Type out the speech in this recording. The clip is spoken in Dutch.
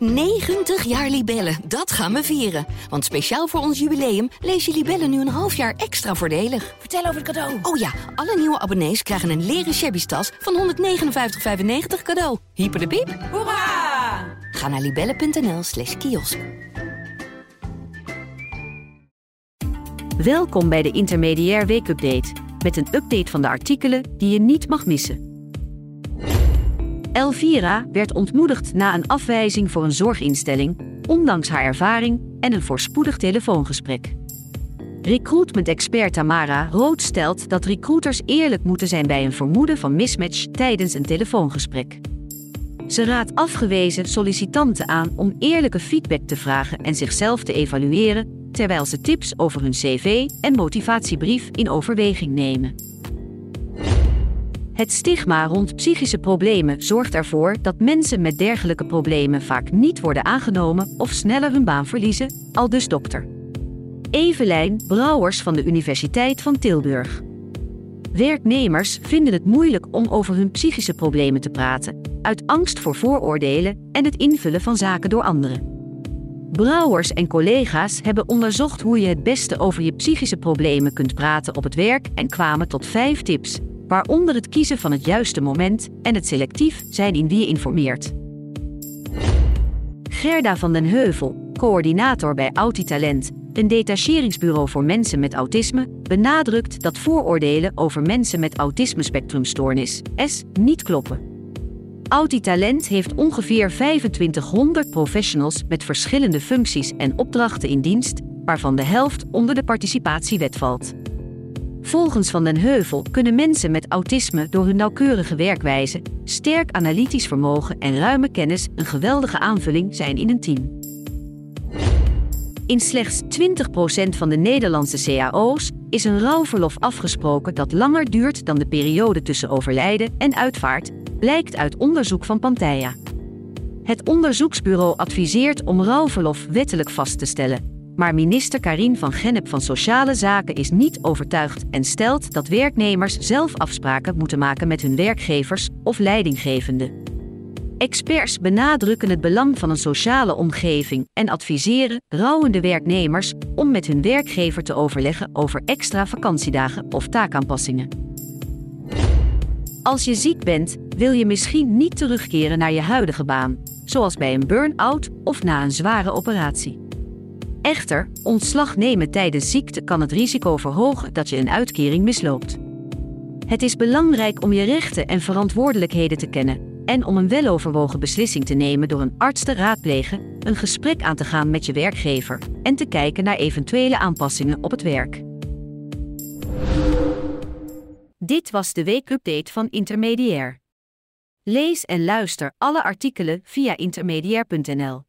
90 jaar Libellen, dat gaan we vieren. Want speciaal voor ons jubileum lees je Libellen nu een half jaar extra voordelig. Vertel over het cadeau. Oh ja, alle nieuwe abonnees krijgen een leren shabby tas van 159,95 cadeau. Hyper de piep. Hoera! Ga naar libellen.nl slash kiosk. Welkom bij de Intermediair Weekupdate met een update van de artikelen die je niet mag missen. Elvira werd ontmoedigd na een afwijzing voor een zorginstelling, ondanks haar ervaring en een voorspoedig telefoongesprek. Recruitment-expert Tamara Rood stelt dat recruiters eerlijk moeten zijn bij een vermoeden van mismatch tijdens een telefoongesprek. Ze raadt afgewezen sollicitanten aan om eerlijke feedback te vragen en zichzelf te evalueren, terwijl ze tips over hun cv en motivatiebrief in overweging nemen. Het stigma rond psychische problemen zorgt ervoor dat mensen met dergelijke problemen vaak niet worden aangenomen of sneller hun baan verliezen, al dus dokter. Evelijn Brouwers van de Universiteit van Tilburg. Werknemers vinden het moeilijk om over hun psychische problemen te praten, uit angst voor vooroordelen en het invullen van zaken door anderen. Brouwers en collega's hebben onderzocht hoe je het beste over je psychische problemen kunt praten op het werk en kwamen tot vijf tips, waaronder het kiezen van het juiste moment en het selectief zijn in wie je informeert. Gerda van den Heuvel, coördinator bij Autitalent, een detacheringsbureau voor mensen met autisme, benadrukt dat vooroordelen over mensen met autisme-spectrumstoornis S niet kloppen. Autitalent heeft ongeveer 2500 professionals met verschillende functies en opdrachten in dienst, waarvan de helft onder de participatiewet valt. Volgens Van den Heuvel kunnen mensen met autisme door hun nauwkeurige werkwijze, sterk analytisch vermogen en ruime kennis een geweldige aanvulling zijn in een team. In slechts 20% van de Nederlandse cao's is een rouwverlof afgesproken dat langer duurt dan de periode tussen overlijden en uitvaart, blijkt uit onderzoek van Pantaya. Het onderzoeksbureau adviseert om rouwverlof wettelijk vast te stellen, maar minister Karin van Gennep van Sociale Zaken is niet overtuigd en stelt dat werknemers zelf afspraken moeten maken met hun werkgevers of leidinggevenden. Experts benadrukken het belang van een sociale omgeving en adviseren rouwende werknemers om met hun werkgever te overleggen over extra vakantiedagen of taakaanpassingen. Als je ziek bent, wil je misschien niet terugkeren naar je huidige baan, zoals bij een burn-out of na een zware operatie. Echter, ontslag nemen tijdens ziekte kan het risico verhogen dat je een uitkering misloopt. Het is belangrijk om je rechten en verantwoordelijkheden te kennen en om een weloverwogen beslissing te nemen door een arts te raadplegen, een gesprek aan te gaan met je werkgever en te kijken naar eventuele aanpassingen op het werk. Dit was de weekupdate van Intermediair. Lees en luister alle artikelen via intermediair.nl.